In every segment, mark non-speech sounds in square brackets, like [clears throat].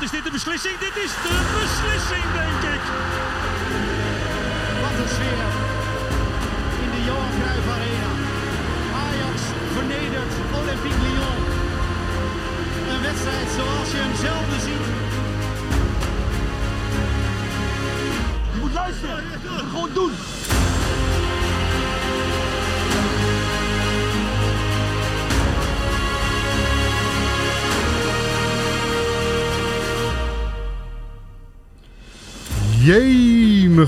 Is dit de beslissing? Dit is de beslissing, denk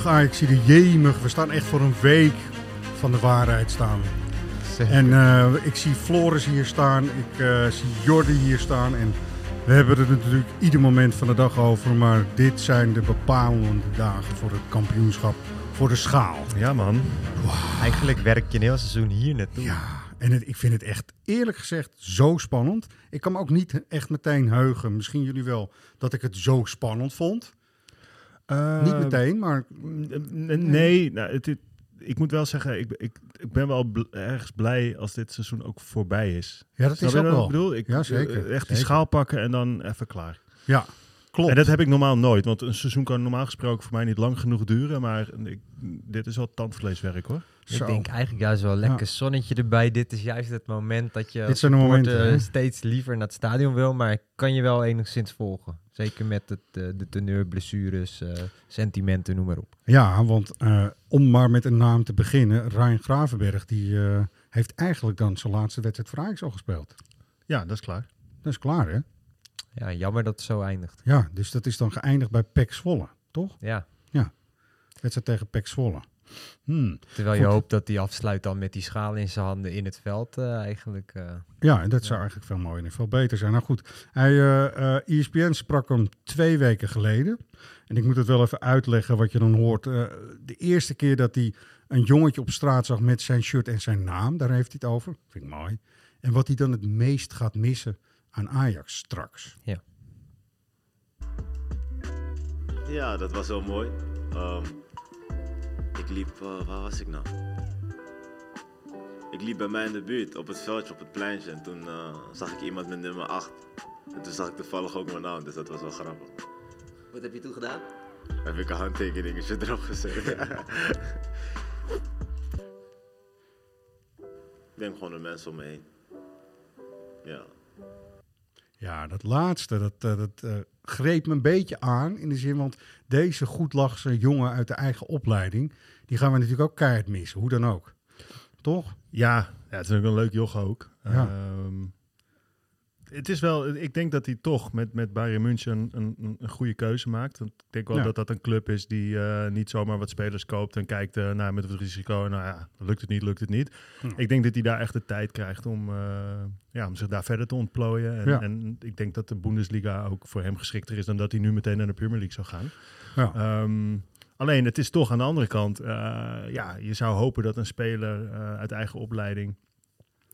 Jemig Ajax, jemig. We staan echt voor een week van de waarheid staan. En eh, ik zie Floris hier staan, ik eh, zie Jordi hier staan. En we hebben het natuurlijk ieder moment van de dag over. Maar dit zijn de bepalende dagen voor het kampioenschap, voor de schaal. Ja, man. Eigenlijk werk je een heel seizoen hier naartoe. Ja, en het, ik vind het echt eerlijk gezegd zo spannend. Ik kan me ook niet echt meteen heugen, misschien jullie wel, dat ik het zo spannend vond. Niet meteen, maar... Nee, nou, het, het- ik moet wel zeggen, ik, ik, ik ben wel bl- ergens blij als dit seizoen ook voorbij is. Ja, dat is ook wel. Ik bedoel, ik, Ja, zeker, eh, Echt die schaal pakken en dan even klaar. Ja, klopt. En dat heb ik normaal nooit, want een seizoen kan normaal gesproken voor mij niet lang genoeg duren. Maar ik, dit is wel tandvleeswerk hoor. Zo. Ik denk eigenlijk juist wel lekker Ja. zonnetje erbij. Dit is juist het moment dat je Dit zijn momenten, hè? steeds liever naar het stadion wil. Maar ik kan je wel enigszins volgen. Zeker met het, eh, de teneur, blessures, eh, sentimenten, noem maar op. Ja, want eh, om maar met een naam te beginnen, Ryan Gravenberg, die eh, heeft eigenlijk dan zijn laatste wedstrijd voor Ajax al gespeeld. Ja, dat is klaar. Dat is klaar, hè? Ja, jammer dat het zo eindigt. Ja, dus dat is dan geëindigd bij PEC Zwolle, toch? Ja, Wedstrijd tegen PEC Zwolle. Hmm. terwijl je Goed. hoopt dat hij afsluit dan met die schaal in zijn handen in het veld eh, eigenlijk. eh. Ja, en dat zou eigenlijk veel mooier en veel beter zijn. Nou goed, hij, eh, eh, ESPN sprak hem twee weken geleden. En ik moet het wel even uitleggen wat je dan hoort. Eh, de eerste keer dat hij een jongetje op straat zag met zijn shirt en zijn naam, daar heeft hij het over. Vind ik mooi. En wat hij dan het meest gaat missen aan Ajax straks. Ja, dat was wel mooi. Ehm, ik liep, eh, waar was ik nou? Ik liep bij mij in de buurt op het veldje, op het pleintje. En toen eh, zag ik iemand met nummer 8. En toen zag ik toevallig ook mijn naam, dus dat was wel grappig. Wat heb je toen gedaan? Heb ik een handtekeningetje erop gezet. [laughs] ik denk gewoon de mensen om me heen. Ja. Ja, dat laatste, dat, eh, dat eh, greep me een beetje aan. In de zin, want deze goedlachse jongen uit de eigen opleiding, die gaan we natuurlijk ook keihard missen. Hoe dan ook. Toch? Ja, ja het is ook een leuk joch ook. Ja. Ehm, het is wel, ik denk dat hij toch met, met Bayern München een, een, een goede keuze maakt. Ik denk wel Ja. dat dat een club is die eh, niet zomaar wat spelers koopt en kijkt uh, naar met het risico. Nou ja, lukt het niet, lukt het niet. Hm. Ik denk dat hij daar echt de tijd krijgt om, uh, ja, om zich daar verder te ontplooien. En, Ja. en ik denk dat de Bundesliga ook voor hem geschikter is dan dat hij nu meteen naar de Premier League zou gaan. Ja. Um, Alleen het is toch aan de andere kant, ja, je zou hopen dat een speler uit eigen opleiding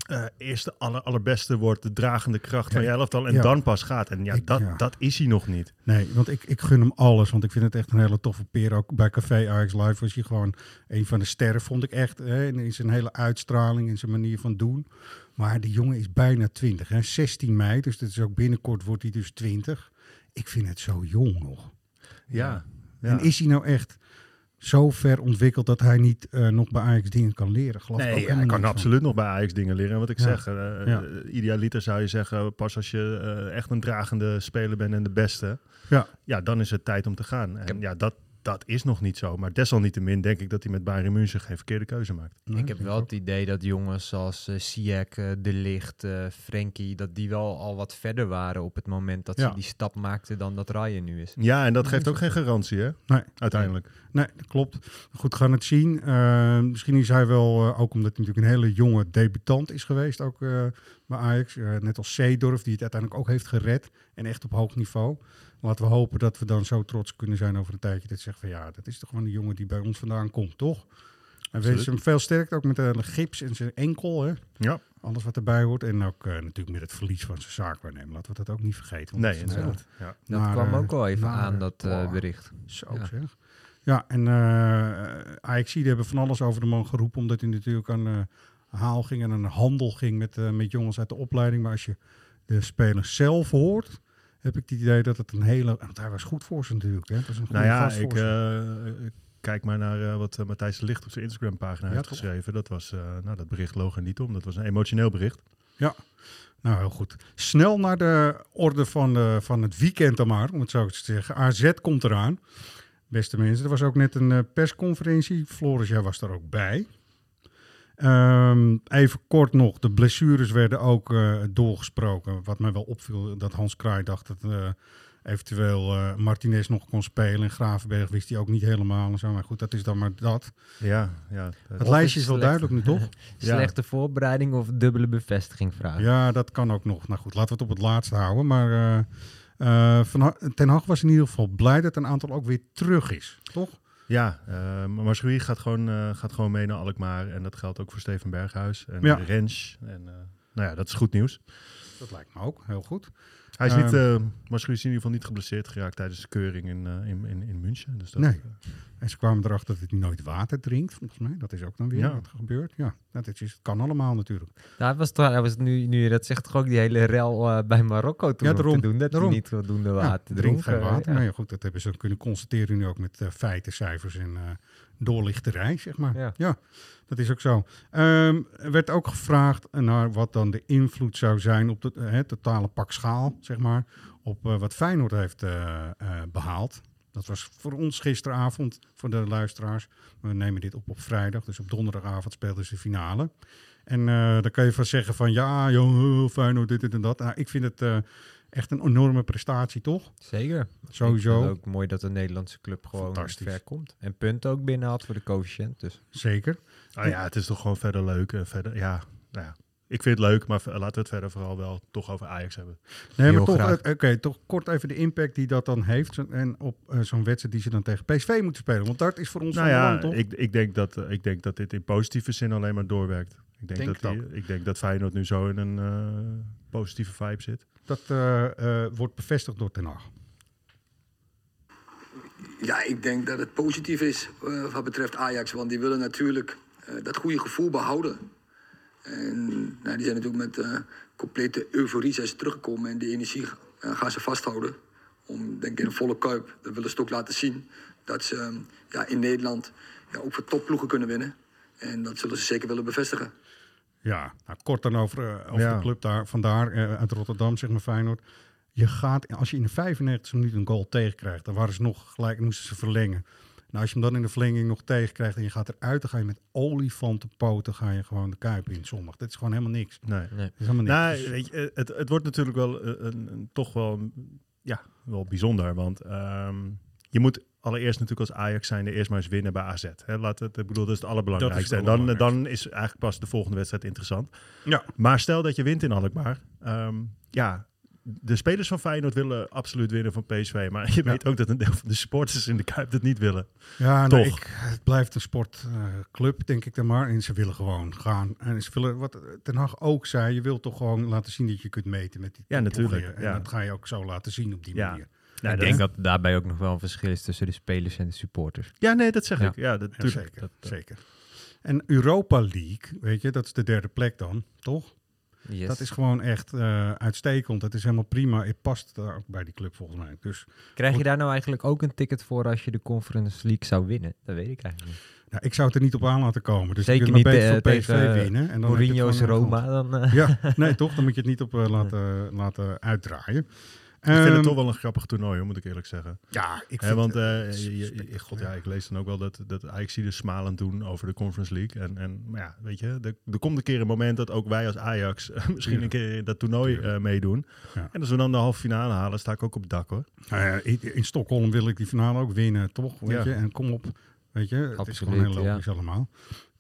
uh, eerst de aller, allerbeste wordt, de dragende kracht van je elftal en ja. dan pas gaat. En ja, Ik- dat, ja. dat is hij nog niet. Nee, want ik, ik gun hem alles. Want ik vind het echt een hele toffe peer. Ook bij Café Ajax Live was hij gewoon een van de sterren, vond ik echt. Hè, in in zijn hele uitstraling, in zijn manier van doen. Maar die jongen is bijna 20. Hè, 16 mei, dus dat is ook binnenkort wordt hij dus 20. Ik vind het zo jong nog. Ja. ja. En is hij nou echt zo ver ontwikkeld dat hij niet eh, nog bij Ajax dingen kan leren? Geloof ik ook Nee, helemaal hij kan van. absoluut nog bij Ajax dingen leren. En wat ik Ja. zeg, eh, Ja. eh, idealiter zou je zeggen, pas als je eh, echt een dragende speler bent en de beste, Ja. ja, dan is het tijd om te gaan. En ja, dat, dat is nog niet zo. Maar desalniettemin denk ik dat hij met Bayern München geen verkeerde keuze maakt. Nee, ik heb wel het idee dat jongens als eh Ziyech, eh, De Ligt, eh Frenkie, dat die wel al wat verder waren op het moment dat Ja. ze die stap maakten dan dat Ryan nu is. Ja, en dat geeft ook geen garantie, hè? Nee. Uiteindelijk. Nee, dat klopt. Goed, we gaan het zien. Eh, misschien is hij wel, eh, ook omdat hij natuurlijk een hele jonge debutant is geweest, ook eh, bij Ajax. Eh, net als Seedorf, die het uiteindelijk ook heeft gered. En echt op hoog niveau. Laten we hopen dat we dan zo trots kunnen zijn over een tijdje. Dat zeggen van ja, dat is toch gewoon een jongen die bij ons vandaan komt, toch? En we Absoluut. wensen hem veel sterkte, ook met de gips en zijn enkel. Hè? Ja. Alles wat erbij hoort. En ook eh, natuurlijk met het verlies van zijn zaakwaarnemer. Laten we dat ook niet vergeten. Nee, inderdaad. Ja. Dat kwam ook wel even aan, dat eh, bericht. Zo Ja. zeg. Ja, en eh AXC die hebben van alles over de man geroepen, omdat hij natuurlijk aan eh, haal ging en de handel ging met, eh, met jongens uit de opleiding. Maar als je de spelers zelf hoort, heb ik het idee dat het een hele... Want hij was goed voor ze natuurlijk, hè? Het was een goede Nou ja, voor ik eh, kijk maar naar eh, wat eh, Matthijs de Licht op zijn Instagram-pagina Ja, heeft toch? geschreven. Dat was, eh, nou, dat bericht loog er niet om. Dat was een emotioneel bericht. Nou, heel goed. Snel naar de orde van, de, van het weekend dan maar, om het zo te zeggen. AZ komt eraan. Beste mensen, er was ook net een eh, persconferentie. Floris, jij was daar ook bij. Ehm, even kort nog, de blessures werden ook eh, doorgesproken. Wat mij wel opviel, dat Hans Kraai dacht dat eh, eventueel eh, Martinez nog kon spelen. En Gravenberg wist hij ook niet helemaal. En zo. Maar goed, dat is dan maar dat. Ja, ja. Het lijstje is wel slecht. duidelijk nu, toch? [laughs] [laughs] Ja. Slechte voorbereiding of dubbele bevestiging vragen. Ja, dat kan ook nog. Nou goed, laten we het op het laatste houden. Maar eh, eh, Van Ha- Ten Hag was in ieder geval blij dat een aantal ook weer terug is. Toch? Ja, uh, Marjorie gaat gewoon, eh, gaat gewoon mee naar Alkmaar. En dat geldt ook voor Steven Berghuis en Ja. Rens. En, eh, nou ja, dat is goed nieuws. Dat lijkt me ook heel goed. Hij is niet, Marjorie is in ieder geval niet geblesseerd geraakt tijdens de keuring in, eh, in, in, in München. Dus dat, Nee. eh, En ze kwamen erachter dat hij nooit water drinkt, volgens mij. Dat is ook dan weer Ja. wat gebeurt. Ja, dat is, het kan allemaal natuurlijk. Nou, hij was, toch, hij was nu, nu je dat zegt, toch ook die hele rel eh, bij Marokko toen Ja, daarom, te doen. Dat daarom. hij niet voldoende Ja, water drinkt drinkt. geen water. ja. Nou ja, goed, dat hebben ze kunnen constateren nu ook met feiten, cijfers en eh, doorlichterij, zeg maar. Ja. Dat is ook zo. Ehm, er werd ook gevraagd naar wat dan de invloed zou zijn op eh, totale pak schaal, zeg maar, op eh, wat Feyenoord heeft eh, eh, behaald. Dat was voor ons gisteravond, voor de luisteraars. We nemen dit op op vrijdag, dus op donderdagavond speelden ze de finale. En dan kan je van zeggen van ja, joh, Feyenoord, dit, dit en dat. Nou, ik vind het echt een enorme prestatie, toch? Zeker. Sowieso. Ik vind het ook mooi dat een Nederlandse club gewoon ver komt. En punten ook binnenhaalt voor de coëfficiënt. Dus. Zeker. nou ja, het is toch gewoon verder leuk. eh, verder, ja, nou ja, ik vind het leuk, maar laten we het verder vooral wel toch over Ajax hebben. Nee, maar toch, eh, oké, toch kort even de impact die dat dan heeft. En op eh, zo'n wedstrijd die ze dan tegen PSV moeten spelen. Want dat is voor ons Nou ja, toch? ik, ik, denk dat, ik denk dat dit in positieve zin alleen maar doorwerkt. Ik denk, Denk dat, het die, ik denk dat Feyenoord nu zo in een eh, positieve vibe zit. Dat eh, eh, wordt bevestigd door Ten Hag. Ja, ik denk dat het positief is eh, wat betreft Ajax. Want die willen natuurlijk dat goede gevoel behouden. En nou, die zijn natuurlijk met complete euforie zijn ze teruggekomen. En die energie gaan ze vasthouden. Om, denk ik, in een volle kuip. Dat willen ze ook laten zien. Dat ze ja, in Nederland ja, ook voor topploegen kunnen winnen. En dat zullen ze zeker willen bevestigen. Ja, nou, kort dan over, eh, over Ja. de club daar, vandaar eh, uit Rotterdam, zeg maar Feyenoord. Je gaat, als je in de 95 minuut een goal tegenkrijgt, dan waren ze nog gelijk, moesten ze verlengen. Nou, als je hem dan in de verlenging nog tegenkrijgt en je gaat eruit, dan ga je met olifantenpoten ga je gewoon de kuip in zondag. Dat is gewoon helemaal niks. Nee. Nee. Dat is helemaal niks. Nou, Dus- weet je, het, het wordt natuurlijk wel een, een, een- toch wel, ja, wel bijzonder. Want ehm, je moet allereerst natuurlijk als Ajax zijn eerst maar eens winnen bij AZ. Hè? Laat het, ik bedoel, dat is het allerbelangrijkste. En dan, dan is eigenlijk pas de volgende wedstrijd interessant. ja. Maar stel dat je wint in Alkmaar. ehm, ja, de spelers van Feyenoord willen absoluut winnen van PSV. Maar je weet ook dat een deel van de supporters in de Kuip dat niet willen. Ja, nou, Toch. ik, het blijft een sportclub, denk ik dan maar. En ze willen gewoon gaan. En ze willen, wat Ten Hag ook zei, je wilt toch gewoon laten zien dat je kunt meten met die Ja, natuurlijk, En ja. dat ga je ook zo laten zien op die manier. Nou, ik dat- denk dat daarbij ook nog wel een verschil is tussen de spelers en de supporters. Ja, nee, dat zeg Ja. ik. Ja, dat, Ja, zeker, Dat, dat- zeker. En Europa League, weet je, dat is de derde plek dan, toch? Yes. Dat is gewoon echt eh, uitstekend. Dat is helemaal prima. Het past daar ook bij die club volgens mij. Dus Krijg je daar nou eigenlijk ook een ticket voor als je de Conference League zou winnen? Dat weet ik eigenlijk niet. nou, ik zou het er niet op aan laten komen. Dus Zeker je kunt maar niet, beter eh, voor PSV tegen, eh, winnen. En dan heb je het Mourinho's Roma, dan... eh, Ja, nee, [laughs] toch? Dan moet je het niet op eh, laten, laten uitdraaien. Ik vind Ehm, het toch wel een grappig toernooi, hoor, moet ik eerlijk zeggen. Ja, ik Hè, vind want het- eh, is je- god, ja, ik lees dan ook wel dat, dat Ajax dus smalend doen over de Conference League. En, en maar ja, weet je, er, er komt een keer een moment dat ook wij als Ajax eh, [laughs] misschien een keer in dat toernooi eh, meedoen. Ja. En als we dan de halve finale halen, sta ik ook op het dak hoor. Nou in, in Stockholm wil ik die finale ook winnen, toch? Weet Ja. je? En kom op, weet je, het is gewoon heel ja. logisch allemaal.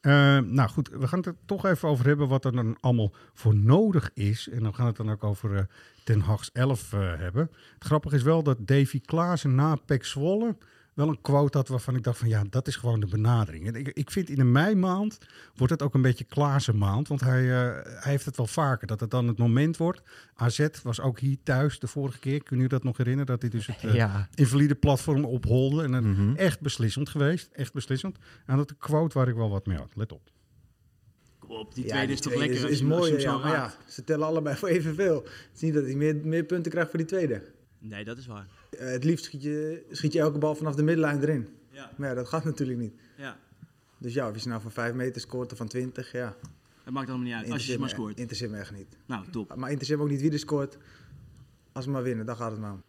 Eh, nou goed, we gaan het er toch even over hebben wat er dan allemaal voor nodig is. En dan gaan we het dan ook over eh Ten Hag's 11 eh, hebben. Het grappige is wel dat Davy Klaassen na Pek Zwolle wel een quote had waarvan ik dacht van ja, dat is gewoon de benadering. En ik, ik vind in een mei-maand wordt het ook een beetje Klaassen maand. Want hij, eh, hij heeft het wel vaker, dat het dan het moment wordt. AZ was ook hier thuis de vorige keer. Kun je dat nog herinneren? Dat hij dus het eh, Ja, invalide platform opholde. En Mhm. echt beslissend geweest. Echt beslissend. En dat een quote waar ik wel wat mee had. Let op. Kom op, die Ja, tweede die is toch tweede lekker is, als is mooi, ja, maar ja, raakt. ze tellen allebei [laughs] voor evenveel. Het is niet dat hij meer, meer punten krijgt voor die tweede. Nee, dat is waar. Eh, het liefst schiet je, schiet je elke bal vanaf de middenlijn erin. Ja, Maar ja, dat gaat natuurlijk niet. ja. Dus ja, of je ze nou van 5 meter scoort of van 20, ja. Dat maakt allemaal niet uit. Als je ze maar scoort. Interesseert me echt niet. Nou, top. Maar interesseert me ook niet wie er scoort. Als we maar winnen, dan gaat het maar om.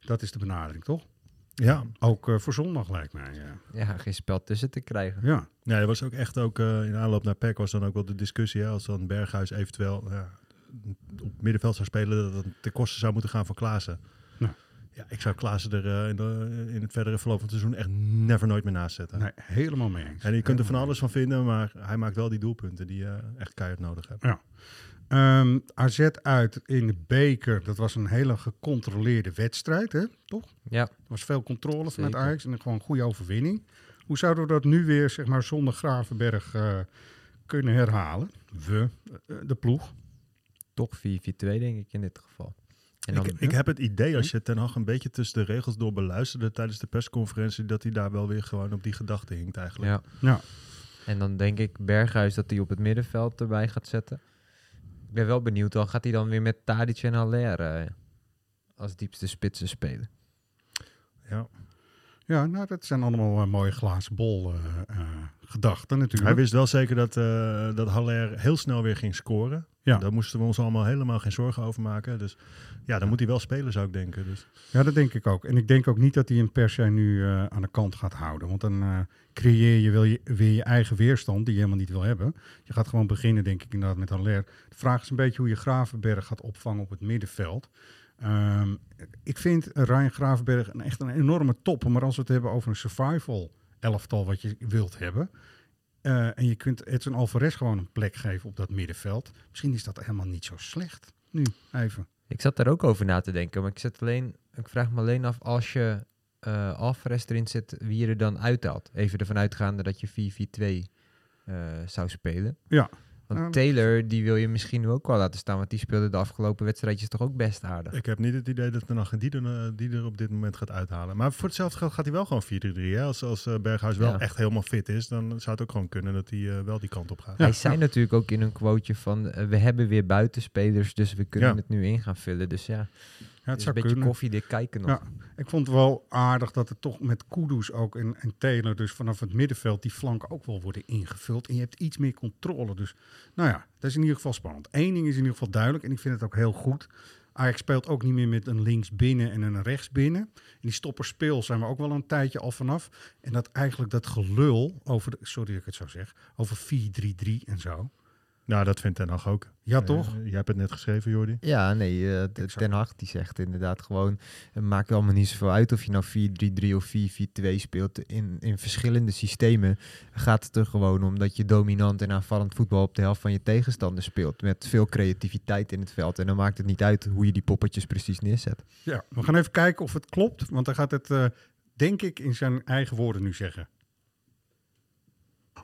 Dat is de benadering, toch? Ja, Ook eh, voor zondag lijkt mij. Ja. ja, geen spel tussen te krijgen. ja. Ja, er was ook echt ook eh, in aanloop naar PEC was dan ook wel de discussie. Hè, als dan Berghuis eventueel ja, op het middenveld zou spelen, dat het ten koste zou moeten gaan van Klaassen. Ja. Ik zou Klaassen er eh, in, de, in het verdere verloop van het seizoen echt never nooit meer naast zetten. Nee, helemaal mee eens. En je kunt er van alles van vinden, maar hij maakt wel die doelpunten die je echt keihard nodig hebt. Ja. Ehm, AZ uit in de beker, dat was een hele gecontroleerde wedstrijd, hè? toch? Ja, Er was veel controle vanuit. Ajax en een gewoon goede overwinning. Hoe zouden we dat nu weer, zeg maar, zonder Gravenberg eh, kunnen herhalen? We, eh, de ploeg. toch 4-4-2 denk ik in dit geval. En dan, Ik, ik heb het idee, als je Ten Hag een beetje tussen de regels door beluisterde tijdens de persconferentie, dat hij daar wel weer gewoon op die gedachte hinkt eigenlijk. ja. Ja. En dan denk ik Berghuis dat hij op het middenveld erbij gaat zetten. Ik ben wel benieuwd, dan gaat hij dan weer met Tadic en Haller eh, als diepste spitsen spelen. Ja. Ja, nou, dat zijn allemaal eh, mooie glazen bol eh, eh, gedachten natuurlijk. Hij wist wel zeker dat, dat Haller heel snel weer ging scoren. Ja. Daar moesten we ons allemaal helemaal geen zorgen over maken. Dus ja, dan moet hij wel spelen, zou ik denken. Dus. Ja, dat denk ik ook. En ik denk ook niet dat hij hem per se nu aan de kant gaat houden. Want dan creëer je, wil je weer je eigen weerstand die je helemaal niet wil hebben. Je gaat gewoon beginnen, denk ik, inderdaad met Haller. De vraag is een beetje hoe je Gravenberg gaat opvangen op het middenveld. Ehm, ik vind Ryan Gravenberg een, echt een enorme topper. Maar als we het hebben over een survival elftal wat je wilt hebben... eh, en je kunt Edson Alvarez gewoon een plek geven op dat middenveld... misschien is dat helemaal niet zo slecht. Nu, even. Ik zat daar ook over na te denken, maar ik, zet alleen, ik vraag me alleen af als je eh Alvarez erin zet, wie je er dan uithaalt. Even ervan uitgaande dat je 4-4-2 eh, zou spelen. Ja. Want Ja, Taylor, die wil je misschien nu ook wel laten staan, want die speelde de afgelopen wedstrijdjes toch ook best aardig. Ik heb niet het idee dat Ten Hag die er, eh, die er op dit moment gaat uithalen. Maar voor hetzelfde geld gaat hij wel gewoon 4-3-3. hè. Als, als eh, Berghuis wel Ja. echt helemaal fit is, dan zou het ook gewoon kunnen dat hij eh, wel die kant op gaat. Hij zei natuurlijk ook in een quoteje van, we hebben weer buitenspelers, dus we kunnen Ja. het nu in gaan vullen. Dus ja, Ja, het zou een beetje kunnen. koffiedik kijken nog. Ja. Ik vond het wel aardig dat het toch met Kudus ook en, en Taylor, dus vanaf het middenveld, die flanken ook wel worden ingevuld. En je hebt iets meer controle. Dus nou ja, dat is in ieder geval spannend. Eén ding is in ieder geval duidelijk en ik vind het ook heel goed. Ajax speelt ook niet meer met een links binnen en een rechts binnen. En die stopperspeel zijn we ook wel een tijdje al vanaf. En dat eigenlijk dat gelul over, de, sorry dat ik het zo zeg, over 4-3-3 en zo. Nou, dat vindt Ten Hag ook. Ja, Eh, toch? jij hebt het net geschreven, Jordi. Ja, nee, eh, Exact. Ten Hag die zegt inderdaad gewoon... Het maakt allemaal niet zoveel uit of je nou 4-3-3 of 4-4-2 speelt. In, in verschillende systemen gaat het er gewoon om dat je dominant en aanvallend voetbal op de helft van je tegenstander speelt. Met veel creativiteit in het veld. En dan maakt het niet uit hoe je die poppetjes precies neerzet. Ja, we gaan even kijken of het klopt. Want hij gaat het, eh, denk ik, in zijn eigen woorden nu zeggen.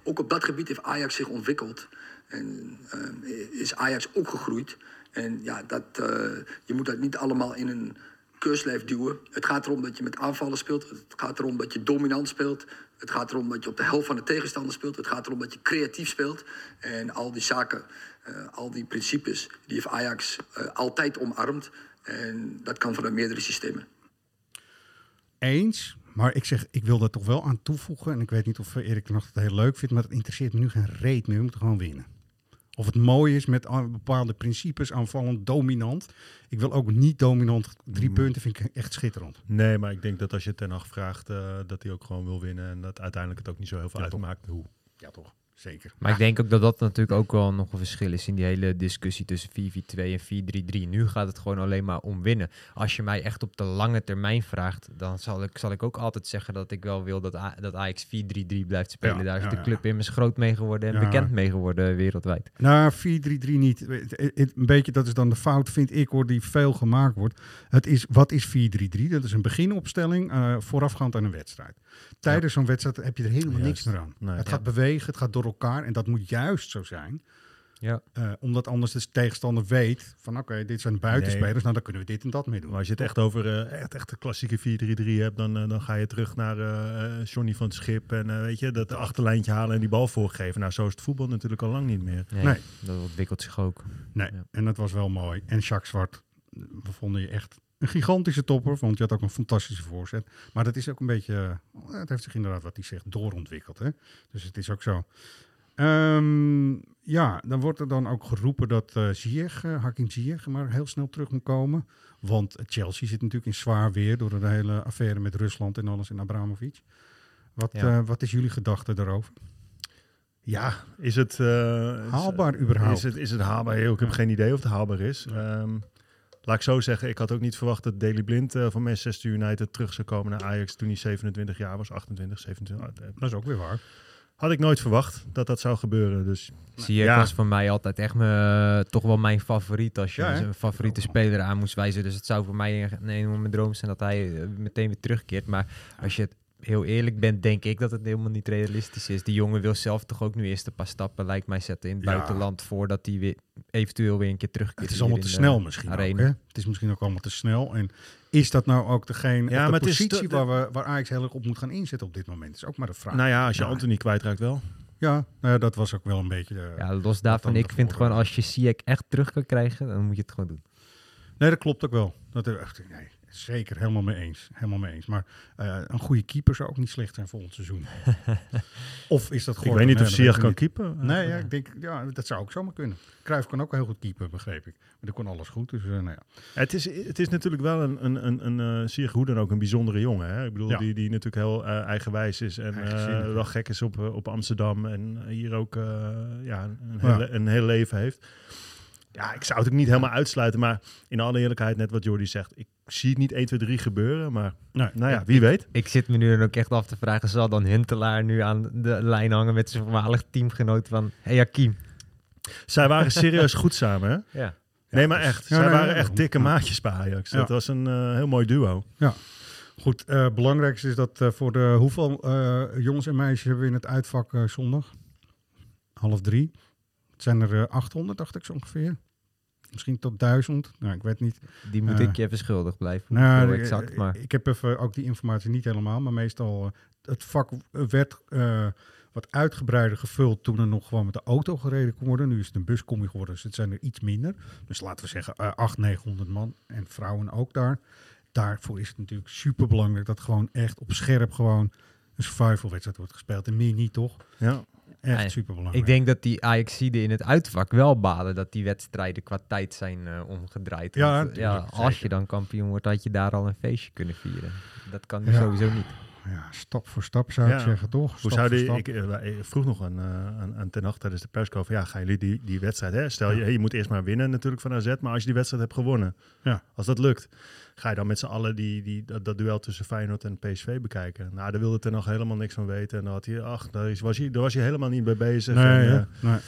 Ook op dat gebied heeft Ajax zich ontwikkeld. En eh, is Ajax ook gegroeid. En ja, dat, eh, je moet dat niet allemaal in een keurslijf duwen. Het gaat erom dat je met aanvallen speelt. Het gaat erom dat je dominant speelt. Het gaat erom dat je op de helft van de tegenstander speelt. Het gaat erom dat je creatief speelt. En al die zaken, eh, al die principes, die heeft Ajax eh, altijd omarmd. En dat kan vanuit meerdere systemen. Eens. Maar ik zeg, ik wil daar toch wel aan toevoegen. En ik weet niet of Erik nog het heel leuk vindt. Maar het interesseert me nu geen reet meer. We moeten gewoon winnen. Of het mooi is met ah, bepaalde principes, aanvallend, dominant. Ik wil ook niet dominant. Drie Mm. punten vind ik echt schitterend. Nee, maar ik denk dat als je Ten Hag vraagt, eh, dat hij ook gewoon wil winnen. En dat uiteindelijk het ook niet zo heel veel Ja, uitmaakt hoe. Ja, toch. Zeker. Maar ik denk ook dat dat natuurlijk ook wel nog een verschil is in die hele discussie tussen 4-4-2 en 4-3-3. Nu gaat het gewoon alleen maar om winnen. Als je mij echt op de lange termijn vraagt, dan zal ik, zal ik ook altijd zeggen dat ik wel wil dat, A- dat Ajax 4-3-3 blijft spelen. Ja, Daar is ja, de club immers groot mee geworden en bekend mee geworden wereldwijd. Nou, 4-3-3 niet. Een beetje, dat is dan de fout, vind ik, hoor, die veel gemaakt wordt. Het is, wat is 4-3-3? Dat is een beginopstelling eh, voorafgaand aan een wedstrijd. Tijdens zo'n wedstrijd heb je er helemaal niks meer aan. Nee. het Ja. gaat bewegen, het gaat door elkaar en dat moet juist zo zijn. Ja. Eh, omdat anders de tegenstander weet van oké, dit zijn buitenspelers, Nee. nou dan kunnen we dit en dat mee doen. Maar als je het echt over eh, echt, echt de klassieke 4-3-3 hebt, dan, eh, dan ga je terug naar Johnny van het Schip. En eh, weet je, dat achterlijntje halen en die bal voorgeven. Nou, zo is het voetbal natuurlijk al lang niet meer. Nee, Nee. dat ontwikkelt zich ook. Nee, Ja. en dat was wel mooi. En Jacques Zwart, we vonden je echt een gigantische topper, want je had ook een fantastische voorzet. Maar dat is ook een beetje, eh, het heeft zich inderdaad, wat hij zegt, doorontwikkeld. Hè? Dus het is ook zo. Ehm, ja, dan wordt er dan ook geroepen dat eh Ziyech, eh, Hakim Ziyech, maar heel snel terug moet komen. Want Chelsea zit natuurlijk in zwaar weer door de hele affaire met Rusland en alles en Abramovic. Wat, Ja. eh, wat is jullie gedachte daarover? Ja, is het... eh, Haalbaar is, überhaupt? Is het, is het haalbaar? Ik heb geen idee of het haalbaar is. Ehm, laat ik zo zeggen, ik had ook niet verwacht dat Daley Blind eh, van Manchester United terug zou komen naar Ajax toen hij 27 jaar was. 28, 27. eh, Dat is ook weer waar. Had ik nooit verwacht dat dat zou gebeuren. Dus Ziyech Ja. was voor mij altijd echt me, toch wel mijn favoriet als je Ja, een favoriete speler aan moest wijzen. Dus het zou voor mij een, enorme droom zijn dat hij eh, meteen weer terugkeert. Maar als je het heel eerlijk bent, denk ik dat het helemaal niet realistisch is. Die jongen wil zelf toch ook nu eerst een paar stappen, lijkt mij, zetten in het Ja. buitenland voordat hij weer eventueel weer een keer terugkeert. Het is allemaal te snel misschien ook, hè? Het is misschien ook allemaal te snel. En is dat nou ook degene, Ja, de maar het is positie waar, we, waar Ajax heel erg op moet gaan inzetten op dit moment? is ook maar de vraag. nou ja, als je Ja. Anthony kwijtraakt wel. Ja, nou ja, dat was ook wel een beetje... De, Ja, los daarvan, ik vind gewoon als je Ziyech echt terug kan krijgen, dan moet je het gewoon doen. Nee, dat klopt ook wel. Dat er echt, nee, zeker, helemaal mee eens. Helemaal mee eens. Maar eh, een goede keeper zou ook niet slecht zijn volgend seizoen. [laughs] of is dat Ik gewoon... weet niet of dat Ziyech kan ik niet. keepen. Nee, ja, ik denk, ja, dat zou ook zomaar kunnen. Cruijff kan ook heel goed keeper, begreep ik. Maar die kon alles goed, dus eh, nou ja. Het is, het is natuurlijk wel een, een, een, een eh, Ziyech hoe dan ook een bijzondere jongen. Hè? Ik bedoel, Ja. die, die natuurlijk heel eh, eigenwijs is en eh, wel gek is op, eh, op Amsterdam en hier ook eh, ja, een, Ja. hele, een heel leven heeft. Ja, ik zou het ook niet helemaal uitsluiten, maar in alle eerlijkheid, net wat Jordi zegt, ik zie het niet 1, 2, 3 gebeuren, maar Nee. nou ja, wie weet. Ik zit me nu dan ook echt af te vragen, zal dan Huntelaar nu aan de lijn hangen met zijn voormalig teamgenoot van Hey? Zij waren [laughs] serieus goed samen, hè? Ja. Nee, maar echt. Ja, Zij nee, waren nee, echt nee. dikke Ja. maatjes bij Ajax. Ja. Dat was een eh, heel mooi duo. Goed, eh belangrijkste is dat eh, voor de hoeveel eh, jongens en meisjes hebben we in het uitvak zondag? Half drie. Het zijn er eh, 800, dacht ik zo ongeveer. Misschien tot 1000. Nou, ik weet niet. Die moet Eh, ik je even schuldig blijven. Nou, eh, exact, maar Ik heb even ook die informatie niet helemaal, maar meestal eh, het vak werd eh, wat uitgebreider gevuld toen er nog gewoon met de auto gereden kon worden. Nu is het een buscombi geworden, dus het zijn er iets minder. Dus laten we zeggen eh 800, 900 man en vrouwen ook daar. Daarvoor is het natuurlijk super belangrijk dat gewoon echt op scherp gewoon een survival wedstrijd wordt gespeeld. En meer niet, toch? Ja. Echt Nee, super belangrijk. ik denk dat die Ajaxiden in het uitvak wel balen dat die wedstrijden qua tijd zijn eh, omgedraaid. Ja, Want, ja, natuurlijk, als zeker. je dan kampioen wordt, had je daar al een feestje kunnen vieren. Dat kan nu Ja. sowieso niet. Ja, stap voor stap zou ik Ja. zeggen, toch? Hoe Stap zou voor die, stap. ik, eh, ik vroeg nog aan, eh, aan, aan Ten Hag tijdens de persco van ja, gaan jullie die, die wedstrijd, hè? stel je, je moet eerst maar winnen natuurlijk van AZ, maar als je die wedstrijd hebt gewonnen, Ja. als dat lukt, ga je dan met z'n allen die, die, dat, dat duel tussen Feyenoord en PSV bekijken. Nou, daar wilde Ten Hag helemaal niks van weten en dan had hij, ach, daar, is, was, hij, daar was hij helemaal niet mee bezig. Nee, en, hè? eh, nee.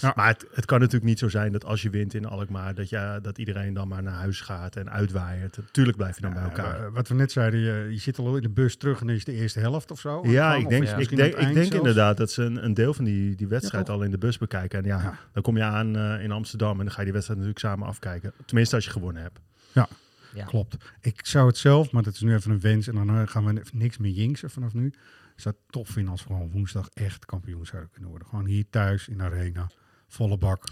Ja. Maar het, het kan natuurlijk niet zo zijn dat als je wint in Alkmaar, dat, je, dat iedereen dan maar naar huis gaat en uitwaaiert. Tuurlijk blijf je dan bij Ja, elkaar. wat we net zeiden, je, je zit al in de bus terug en dan is de eerste helft of zo. Ja, ik denk, ik denk, ik inderdaad dat ze een, een deel van die, die wedstrijd Ja, al in de bus bekijken. En ja, Ja. dan kom je aan eh, in Amsterdam en dan ga je die wedstrijd natuurlijk samen afkijken. Tenminste, als je gewonnen hebt. Ja. Klopt. Ik zou het zelf, maar dat is nu even een wens en dan eh, gaan we niks meer jinksen vanaf nu. Ik zou het tof vinden als we gewoon woensdag echt kampioen zouden kunnen worden. Gewoon hier thuis in de arena, volle bak.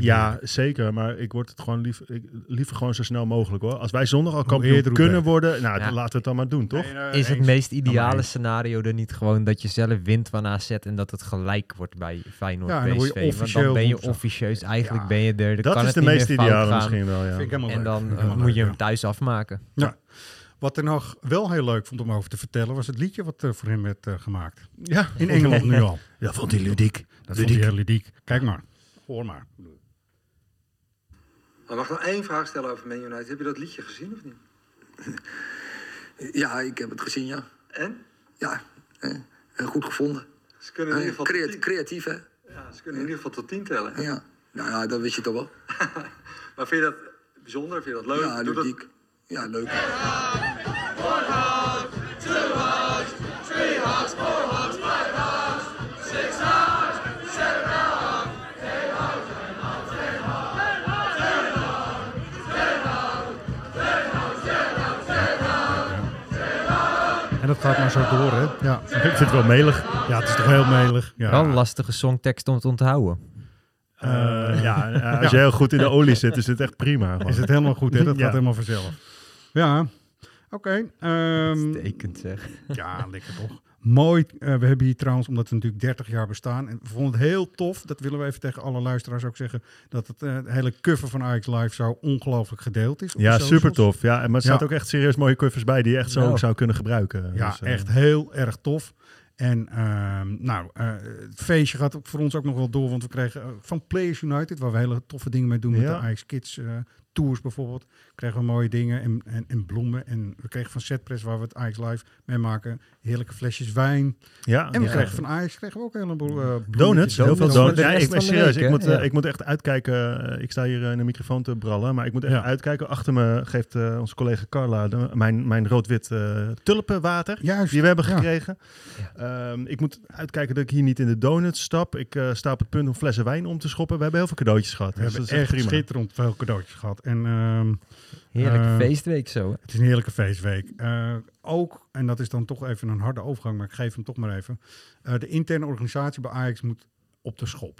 Ja, zeker. Maar ik word het gewoon liever, ik, liever gewoon zo snel mogelijk hoor. Als wij zondag al kampioen kunnen worden, nou, Ja. dan laten we het dan maar doen, toch? Nee, nou, Is het eens. meest ideale scenario er niet gewoon dat je zelf wint van AZ en dat het gelijk wordt bij Feyenoord Ja, en dan PSV? Want dan ben je officieus, eigenlijk Ja. ben je er. Dat kan is het de niet meest ideale misschien wel, ja. Vind ik helemaal En leuk. dan eh, helemaal moet je hem thuis afmaken. Ja. Wat er nog wel heel leuk vond om over te vertellen, was het liedje wat eh, voor hem werd eh, gemaakt. Ja, In Engeland nu al. Ja, vond hij ludiek. Dat vond hij heel ludiek. Kijk maar. Hoor maar. Maar mag ik nog één vraag stellen over Man United? Heb je dat liedje gezien of niet? [laughs] Ja, ik heb het gezien, ja. En? Ja, eh, goed gevonden. Ze kunnen in ieder geval creat- tot tien- creatief, hè? Ja, ze kunnen in ieder geval tot tien tellen. hè? Ja. Nou ja, dat wist je toch wel. [laughs] Maar vind je dat bijzonder? Vind je dat leuk? Ja, dat- ludiek. Ja, leuk. Gaat maar zo door, hè? Ja. Ik vind het wel melig. Ja, het is toch heel melig. Ja. Wel een lastige songtekst om te onthouden. Eh, ja, [laughs] eh, als je heel goed in de olie zit, is het echt prima. gewoon. Is het helemaal goed, hè? Dat [laughs] Ja. gaat helemaal vanzelf. Ja, oké. ehm, Stekend zeg. ja, lekker toch. Mooi. Eh, we hebben hier trouwens, omdat we natuurlijk 30 jaar bestaan. En we vonden het heel tof. Dat willen we even tegen alle luisteraars ook zeggen. Dat het eh, hele cover van Ajax Live zo ongelooflijk gedeeld is. Ja, super tof. Ja, maar er Ja. staat ook echt serieus mooie covers bij die je echt zo Ja. ook zou kunnen gebruiken. Ja, Dus, eh, echt heel erg tof. En ehm, nou, het feestje gaat voor ons ook nog wel door. Want we kregen van Players United, waar we hele toffe dingen mee doen met de Ajax Kids Tours bijvoorbeeld. Kregen we mooie dingen en, en, en bloemen. En we kregen van Setpress, waar we het Ajax Live mee maken, heerlijke flesjes wijn. Ja, en we ja. kregen van Ajax kregen we ook een heleboel eh, Donuts, heel veel donuts. Ja, ik, de serieus, week, ik, moet, eh, ik moet echt uitkijken. Eh, ik sta hier in de microfoon te brallen, maar ik moet echt Ja. uitkijken. Achter me geeft eh, onze collega Carla de- mijn, mijn rood-wit eh, tulpenwater Juist. die we hebben Ja. gekregen. Ehm, ik moet uitkijken dat ik hier niet in de donuts stap. Ik eh, sta op het punt om flessen wijn om te schoppen. We hebben heel veel cadeautjes gehad. We dus hebben dat is echt prima. schitterend veel cadeautjes gehad. En, ehm, Heerlijke eh, feestweek zo. hè? Het is een heerlijke feestweek. Eh, ook, en dat is dan toch even een harde overgang, maar ik geef hem toch maar even. Eh, de interne organisatie bij Ajax moet op de schop.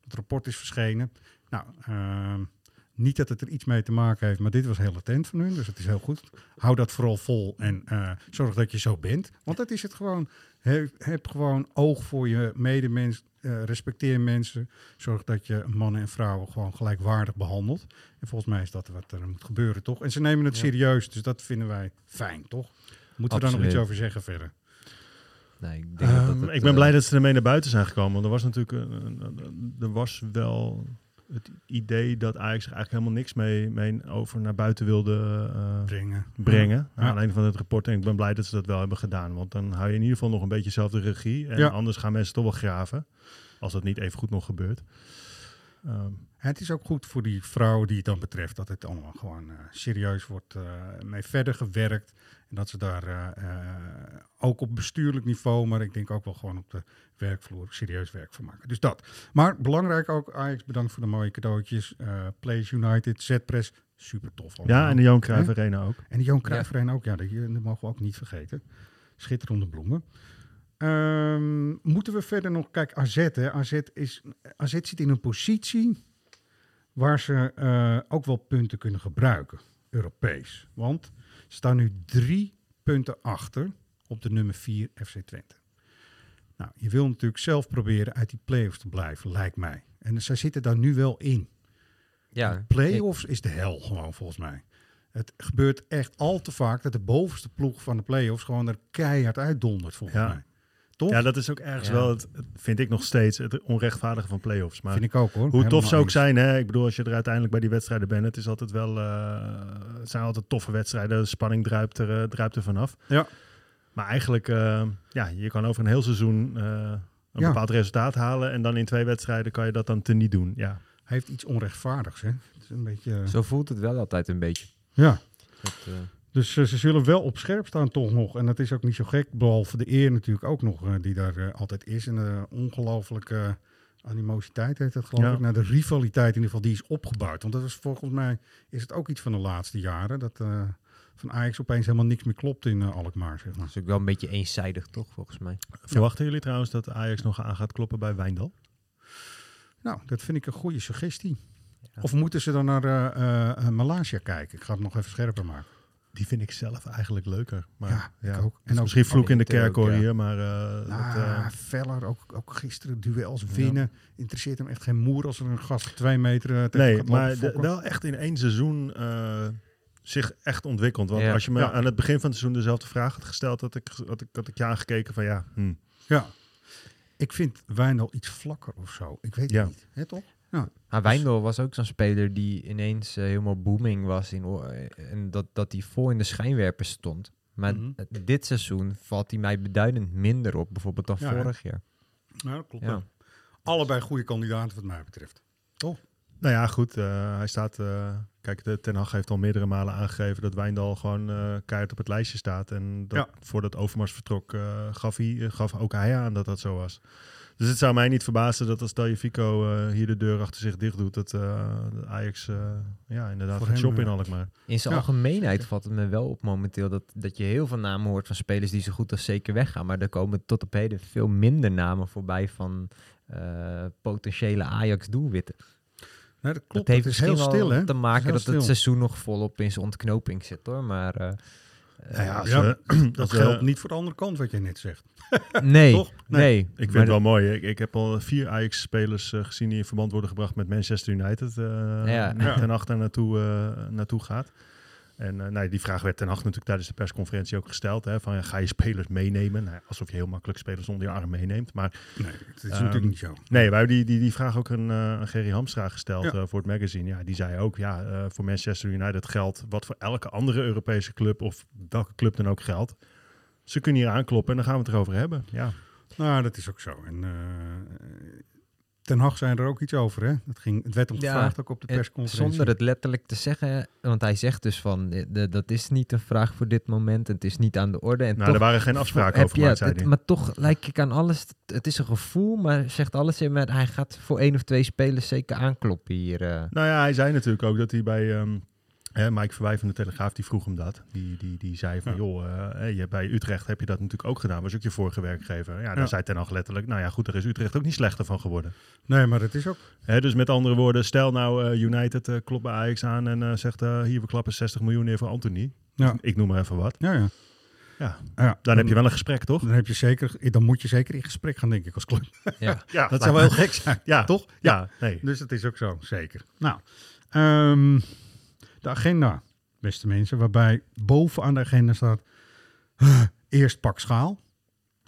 Het rapport is verschenen. Nou, ehm, niet dat het er iets mee te maken heeft, maar dit was heel latent van hun, dus het is heel goed. Hou dat vooral vol en zorg dat je zo bent. Want dat is het gewoon. Heb, heb gewoon oog voor je medemens. eh, respecteer mensen. Zorg dat je mannen en vrouwen gewoon gelijkwaardig behandelt. En volgens mij is dat wat er moet gebeuren, toch? En ze nemen het Ja. serieus, dus dat vinden wij fijn, toch? Moeten we daar nog iets over zeggen verder? Nee, ik, denk dat dat Ehm, het, ik ben eh, blij dat ze ermee naar buiten zijn gekomen. Want er was natuurlijk een, een- een- er was wel het idee dat Ajax er eigenlijk helemaal niks mee, mee over naar buiten wilde eh, Brengen. brengen. Ja. Alleen van het rapport. En ik ben blij dat ze dat wel hebben gedaan. Want dan hou je in ieder geval nog een beetje zelf de regie. En Ja. anders gaan mensen toch wel graven. Als dat niet even goed nog gebeurt. Ehm, Het is ook goed voor die vrouwen die het dan betreft dat het allemaal gewoon eh, serieus wordt eh, mee verder gewerkt. En dat ze daar eh, eh, ook op bestuurlijk niveau, maar ik denk ook wel gewoon op de werkvloer serieus werk van maken. Dus dat. Maar belangrijk ook, Ajax bedankt voor de mooie cadeautjes. Eh Place United, Zpress, super tof. allemaal. ja, en de Johan Cruijff? Arena ook. En de Johan Cruijff Arena ook, ja, dat, dat mogen we ook niet vergeten. Schitterende bloemen. Ehm, moeten we verder nog... Kijk, AZ, hè. AZ, is, AZ zit in een positie waar ze eh, ook wel punten kunnen gebruiken, Europees. Want ze staan nu drie punten achter op de nummer 4 FC Twente. Nou, je wil natuurlijk zelf proberen uit die play-offs te blijven, lijkt mij. En zij zitten daar nu wel in. Ja, De play-offs is de hel gewoon volgens mij. Het gebeurt echt al te vaak dat de bovenste ploeg van de play-offs gewoon er keihard uitdondert volgens Ja. mij. Toch? Ja, dat is ook ergens Ja. wel, het, vind ik nog steeds, het onrechtvaardige van play-offs. Maar vind ik ook hoor. hoe tof ze ook eens. zijn, hè? ik bedoel, als je er uiteindelijk bij die wedstrijden bent, het, is altijd wel, eh, het zijn altijd toffe wedstrijden, de spanning druipt er, eh, druipt er vanaf. Ja. Maar eigenlijk, eh, ja, je kan over een heel seizoen eh, een Ja. bepaald resultaat halen en dan in twee wedstrijden kan je dat dan teniet doen. Ja. Heeft iets onrechtvaardigs, hè? Het is een beetje... Zo voelt het wel altijd een beetje. Ja. Dat, eh, Dus eh, ze zullen wel op scherp staan toch nog. En dat is ook niet zo gek. Behalve de eer natuurlijk ook nog eh, die daar eh, altijd is. En de ongelooflijke animositeit heet dat geloof Ja. ik. Nou, de rivaliteit in ieder geval, die is opgebouwd. Want dat is volgens mij is het ook iets van de laatste jaren. Dat eh, van Ajax opeens helemaal niks meer klopt in Alkmaar, zeg maar. dat is ook wel een beetje eenzijdig, toch, volgens mij. Verwachten jullie trouwens dat Ajax nog aan gaat kloppen bij Wijndal? Nou, dat vind ik een goede suggestie. Of moeten ze dan naar eh, eh, eh, Malaysia kijken? Ik ga het nog even scherper maken. Die vind ik zelf eigenlijk leuker. Maar, Ja, ik ook. En ook- misschien vloek in de kerk hoor ja. hier, maar... eh, dat, Nou, eh, Veller, ook, ook gisteren duels winnen. Interesseert hem echt geen moer als er een gast twee meter eh, tegen Nee, maar de- wel echt in één seizoen eh, zich echt ontwikkeld. Want Ja. als je me Ja. aan het begin van het seizoen dezelfde vraag had gesteld, had ik, had ik, had ik je aangekeken van ja, hm. Ja. Ik vind Wijndal iets vlakker of zo. Ik weet Ja. het niet. Hè, toch? Ja. Maar Wijndal was ook zo'n speler die ineens eh, helemaal booming was. In, eh, en dat, dat hij vol in de schijnwerpers stond. Maar Mhm. dit seizoen valt hij mij beduidend minder op, bijvoorbeeld dan Ja, vorig jaar. Ja, dat klopt. Ja. Allebei goede kandidaten wat mij betreft. Toch? Nou ja, goed. eh, hij staat. eh, kijk, de Ten Hag heeft al meerdere malen aangegeven dat Wijndal gewoon eh keihard op het lijstje staat. En dat, Ja. voordat Overmars vertrok, eh, gaf, hij, gaf ook hij aan dat dat zo was. Dus het zou mij niet verbazen dat als Dalje Fico eh, hier de deur achter zich dicht doet, dat eh, Ajax eh, ja, inderdaad Voor gaat shoppen in. Alkmaar. In zijn Ja. algemeenheid valt het me wel op momenteel dat, dat je heel veel namen hoort van spelers die zo goed als zeker weggaan. Maar er komen tot op heden veel minder namen voorbij van eh, potentiële Ajax-doelwitten. Dat klopt. dat heeft het is misschien heel wel stil, hè? te maken heel dat het seizoen nog volop in zijn ontknoping zit hoor. Maar eh, Nou ja, als Ja, we- [clears throat] dat als we- geldt niet voor de andere kant wat jij net zegt. [laughs] nee, Toch? nee. Nee. Ik vind het wel mooi. Ik, ik heb al vier Ajax-spelers eh, gezien die in verband worden gebracht met Manchester United. eh Ja. Hag daar naartoe, eh, naartoe gaat. En eh, nou, die vraag werd Ten Hag natuurlijk tijdens de persconferentie ook gesteld. Hè, van, ja, ga je spelers meenemen? Nou, alsof je heel makkelijk spelers onder je arm meeneemt. Maar Nee, het is Ehm, natuurlijk niet zo. nee, wij hebben die, die, die vraag ook aan, eh, Gerry Hamstra gesteld Ja. eh, voor het magazine. Ja, die zei ook, ja, voor Manchester United geldt wat voor elke andere Europese club of welke club dan ook geldt. Ze kunnen hier aankloppen en dan gaan we het erover hebben. Ja. Nou, dat is ook zo. En Ten Hag zei er ook iets over, hè? Dat ging, het werd hem Ja, gevraagd ook op de En persconferentie. Zonder het letterlijk te zeggen, want hij zegt dus van, de, dat is niet een vraag voor dit moment, het is niet aan de orde. En Nou, toch er waren geen afspraken over gemaakt, zei het-. Maar toch lijk ik aan alles, het is een gevoel, maar zegt alles in, maar hij gaat voor één of twee spelers zeker aankloppen hier. eh. Nou ja, hij zei natuurlijk ook dat hij bij ehm, hè, Mike Verwij van de Telegraaf, die vroeg hem dat. Die, die, die zei van, Ja. joh, eh, hè, je, bij Utrecht heb je dat natuurlijk ook gedaan. Was ook je vorige werkgever. Ja, daar Ja. zei Ten Hag letterlijk, nou ja, goed, daar is Utrecht ook niet slechter van geworden. Nee, maar het is ook... Hè, dus met andere woorden, stel nou eh, United eh, klopt bij Ajax aan en eh, zegt, eh, hier, we klappen 60 miljoen neer voor Anthony. Ja, Ik noem maar even wat. ja, ja. Ja, ja dan heb je wel een gesprek, toch? Dan, heb je zeker, dan moet je zeker in gesprek gaan, denk ik, als club. ja. [laughs] Ja, Dat zou wel heel gek zijn, Ja, toch? Ja, nee. Dus dat is ook zo, zeker. Nou, ehm, de agenda, beste mensen, waarbij bovenaan de agenda staat eerst pak schaal.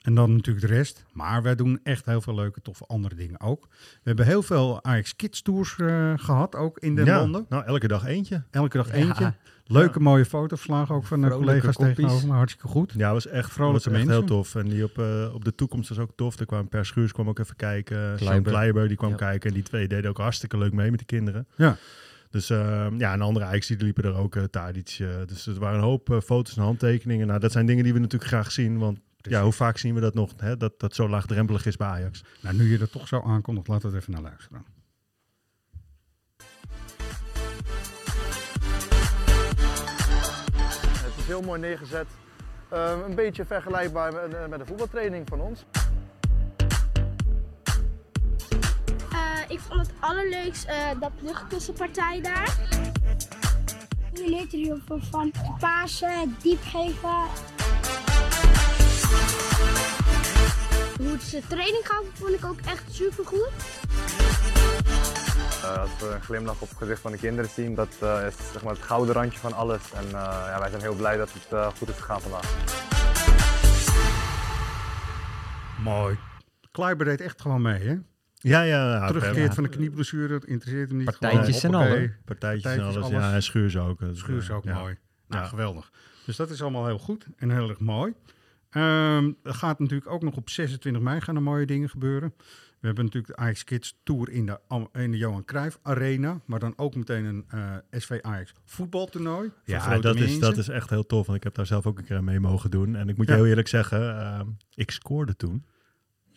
En dan natuurlijk de rest. Maar wij doen echt heel veel leuke, toffe andere dingen ook. We hebben heel veel Ajax Kids Tours eh, gehad, ook in de ja, landen. nou, elke dag eentje. Elke dag Ja. eentje. Leuke mooie fotoverslagen ook van de collega's koppies. tegenover me. Hartstikke goed. Ja, was echt Vrolijke was echt heel tof. En die op, eh, op de toekomst was ook tof. Er kwam Per Schuurs kwam ook even kijken. Sean Kleiber. Kleiber die kwam Ja. kijken. En die twee deden ook hartstikke leuk mee met de kinderen. Ja. Dus eh, ja, en andere Ajax die liepen er ook, uh, Tadic. dus er waren een hoop eh, foto's en handtekeningen. Nou, dat zijn dingen die we natuurlijk graag zien. Want ja, hoe vaak zien we dat nog? Hè? Dat dat zo laagdrempelig is bij Ajax. Nou, nu je er toch zo aankondigt, laten we het even naar luisteren. Het is heel mooi neergezet. Ehm, een beetje vergelijkbaar met, met een voetbaltraining van ons. Ik vond het allerleukst eh, dat luchtkussenpartij daar. Je leert er heel veel van. Pasen, diep geven. Hoe ze training gaven vond ik ook echt super goed. Eh, als we een glimlach op het gezicht van de kinderen zien, dat eh, is zeg maar, het gouden randje van alles. En eh, ja, wij zijn heel blij dat het goed is gegaan vandaag. Mooi. Kleiber deed echt gewoon mee, hè? Ja, ja. ja Teruggekeerd ja. van de knieblessure, dat interesseert hem niet. Partijtjes Gewoon, en al, hoppakee. hè? Partijtjes en alles. Ja, en Schuurs ook. Dus, Schuurs eh, ook ja. mooi. Nou, Ja. geweldig. Dus dat is allemaal heel goed en heel erg mooi. Ehm, er gaat natuurlijk ook nog op 26 mei gaan er mooie dingen gebeuren. We hebben natuurlijk de Ajax Kids Tour in de, in de Johan Cruijff Arena. Maar dan ook meteen een eh, SV Ajax voetbaltoernooi. Ja, dat is, dat is echt heel tof. Want ik heb daar zelf ook een keer mee mogen doen. En ik moet je Ja. heel eerlijk zeggen, ehm, ik scoorde toen.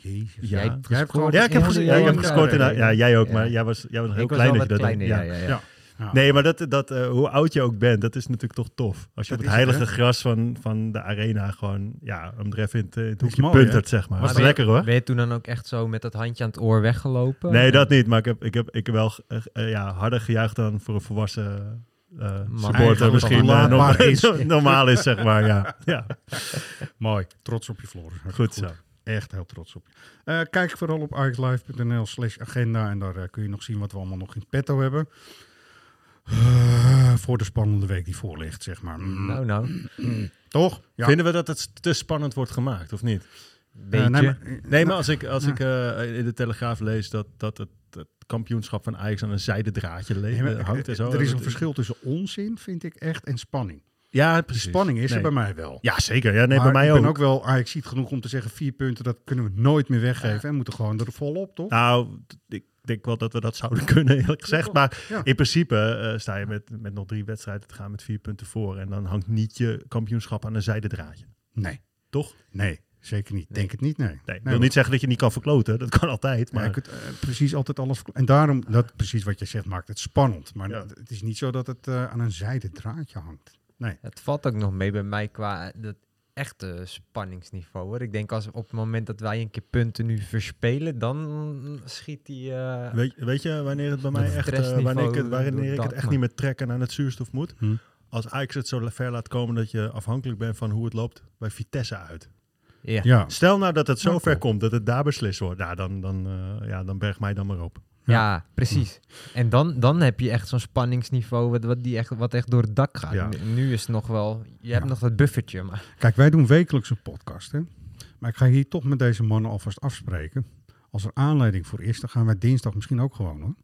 Jezus. Ja. Jij hebt Jij hebt gescoord Ja, ik heb, ges- ja, ik heb gescoord Cruijff Ja, jij ook, Ja. maar jij was, jij was nog heel Ik was klein. dat je wat dat deed. kleiner, ja, ja, ja. Ja. Ja. Nee, maar dat, dat, eh, hoe oud je ook bent, dat is natuurlijk toch tof. Als je Dat op het heilige gras van, van de arena gewoon, ja, hem er even in het, in het hoekje mooi, puntert, zeg maar. Dat je- lekker hoor. Ben je toen dan ook echt zo met dat handje aan het oor weggelopen? Nee, dat niet. Maar ik heb, ik heb, ik heb wel eh, eh, ja, harder gejuicht dan voor een volwassen eh Man. supporter misschien eh, laatbaar norma- is. [laughs] normaal is, zeg maar. Ja. [laughs] Ja. Mooi. Trots op je, Floris. Hartstikke Goed zo. Echt heel trots op je. Eh, kijk vooral op ajaxlive.nl slash agenda. En daar eh, kun je nog zien wat we allemaal nog in petto hebben. Eh, voor de spannende week die voor ligt, zeg maar. Mm. Nou, nou. Toch? Ja. Vinden we dat het te spannend wordt gemaakt, of niet? Beetje. nee, maar- Nee, maar als ik, als Ja. ik in de Telegraaf lees dat, dat het, het kampioenschap van Ajax aan een zijden draadje eh, hangt en zo. Er is een verschil tussen onzin, vind ik echt, en spanning. Ja, De spanning is Nee. er bij mij wel. Ja, zeker. Ja, nee, Maar bij mij ik ook. ben ook wel Ajax ziet genoeg om te zeggen, vier punten, dat kunnen we nooit meer weggeven. En moeten gewoon er volop, toch? Nou, ik denk wel dat we dat zouden [laughs] kunnen, eerlijk gezegd. Maar Ja. in principe eh, sta je met, met nog drie wedstrijden te gaan met vier punten voor. En dan hangt niet je kampioenschap aan een zijden draadje. Nee. Toch? Nee, zeker niet. Denk het niet, nee. Nee, ik Nee, wil niet zeggen dat je niet kan verkloten. Dat kan altijd. Maar Maar je kunt precies altijd alles. En daarom, dat precies wat je zegt, maakt het spannend. Maar Ja. het is niet zo dat het eh, aan een zijde draadje hangt. Nee. Het valt ook nog mee bij mij qua dat echte spanningsniveau. Hoor. Ik denk als op het moment dat wij een keer punten nu verspelen, dan schiet die. eh, weet, weet je wanneer het bij mij echt, eh, wanneer ik het, wanneer ik het echt maar- niet meer trekken aan het zuurstof moet? Hm. Als Ajax het zo ver laat komen dat je afhankelijk bent van hoe het loopt bij Vitesse uit. Ja. Ja. Stel nou dat het zo ver komt dat het daar beslist wordt. Nou, dan, dan, eh, ja, dan berg mij dan maar op. Ja, precies. En dan, dan heb je echt zo'n spanningsniveau wat, wat, die echt, wat echt door het dak gaat. Ja. Nu is het nog wel, je hebt nog dat buffertje, maar Kijk, wij doen wekelijks een podcast. Hè? Maar ik ga hier toch met deze mannen alvast afspreken. Als er aanleiding voor is, dan gaan wij dinsdag misschien ook gewoon hoor.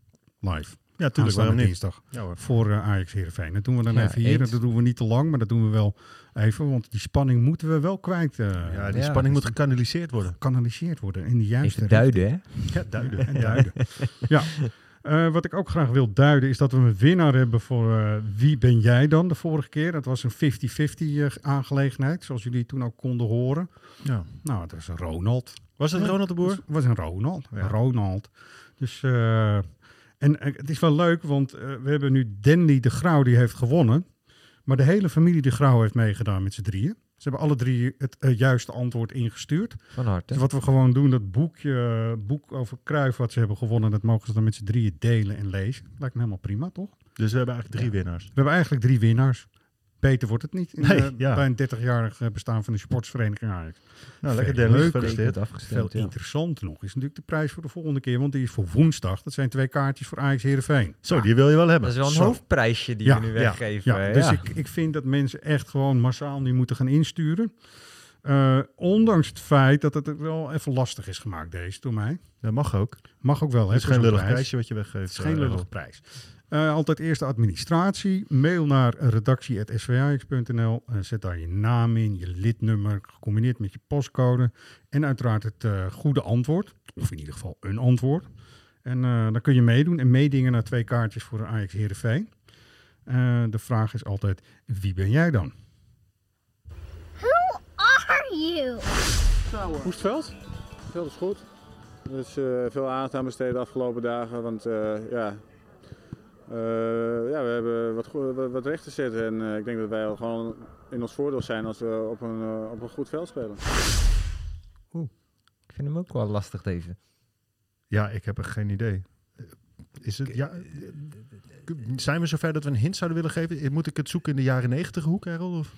Live. Ja, tuurlijk. Waarom niet? dinsdag. Ja, hoor. Voor eh, Ajax Heerenveen. Dat doen we dan Ja, even hier. eens. Dat doen we niet te lang, maar dat doen we wel even. Want die spanning moeten we wel kwijt. eh, Ja, die Ja, spanning moet gekanaliseerd worden. gekanaliseerd worden in de juiste even richting. duiden, hè? Ja, duiden. [laughs] En duiden. ja. Eh, wat ik ook graag wil duiden is dat we een winnaar hebben voor Wie ben jij dan de vorige keer. Dat was een 50-50 eh, aangelegenheid, zoals jullie toen ook konden horen. Ja. Nou, het was een Ronald. Was het Ja, Ronald de Boer? Het was een Ronald. Ja. Ronald. Dus, eh, en eh, het is wel leuk, want eh, we hebben nu Danny de Grauw, die heeft gewonnen. Maar de hele familie de Grauw heeft meegedaan met z'n drieën. Ze hebben alle drie het eh, juiste antwoord ingestuurd. Van harte. Dus wat we gewoon doen, dat boekje, boek over Kruif wat ze hebben gewonnen, dat mogen ze dan met z'n drieën delen en lezen. Lijkt me helemaal prima, toch? Dus we hebben eigenlijk drie winnaars. We hebben eigenlijk drie winnaars. Beter wordt het niet in, Nee, eh, ja. bij een 30-jarig eh, bestaan van de sportsvereniging Ajax. Nou, lekker leuker. Gefeliciteerd. Goed Veel ja. interessanter nog is natuurlijk de prijs voor de volgende keer, want die is voor woensdag. Dat zijn twee kaartjes voor Ajax Heerenveen. Zo, die wil je wel hebben. Dat is wel een Zo. hoofdprijsje die Ja, we nu ja, weggeven. Dus Ja. Ik, ik vind dat mensen echt gewoon massaal nu moeten gaan insturen. Eh, ondanks het feit dat het wel even lastig is gemaakt, deze door mij. Dat mag ook. Mag ook wel, hè? Het is geen lullig prijs. prijsje wat je weggeeft. Het is geen Errol. prijs. Eh, altijd eerst de administratie. Mail naar redactie.svax.nl. Eh, zet daar je naam in, je lidnummer, gecombineerd met je postcode. En uiteraard het eh, goede antwoord. Of in ieder geval een antwoord. En eh, dan kun je meedoen en meedingen naar twee kaartjes voor de Ajax Heerenveen. Eh de vraag is altijd, wie ben jij dan? Who are you? Hoe is het veld? Veld is goed. Er is eh, veel aandacht aan besteed de afgelopen dagen. Want eh, ja, eh, ja, we hebben wat, wat, wat recht te zetten. En eh, ik denk dat wij al gewoon in ons voordeel zijn als we op een, eh, op een goed veld spelen. Ik vind hem ook wel lastig deze. Ja, ik heb er geen idee. Is het, ja, zijn we zover dat we een hint zouden willen geven? Moet ik het zoeken in de jaren negentig hoek, Errol? Of?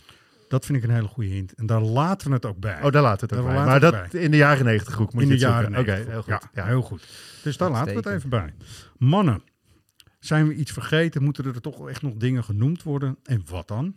Dat vind ik een hele goede hint. En daar laten we het ook bij. Oh, daar laat het ook Daar bij. laten Maar we het dat bij. in de jaren negentig hoek moet in je de het jaren zoeken. Oké, 90. heel goed. Ja, Ja. heel goed. Dus daar laten we het even bij. Mannen, zijn we iets vergeten? Moeten er toch echt nog dingen genoemd worden? En wat dan?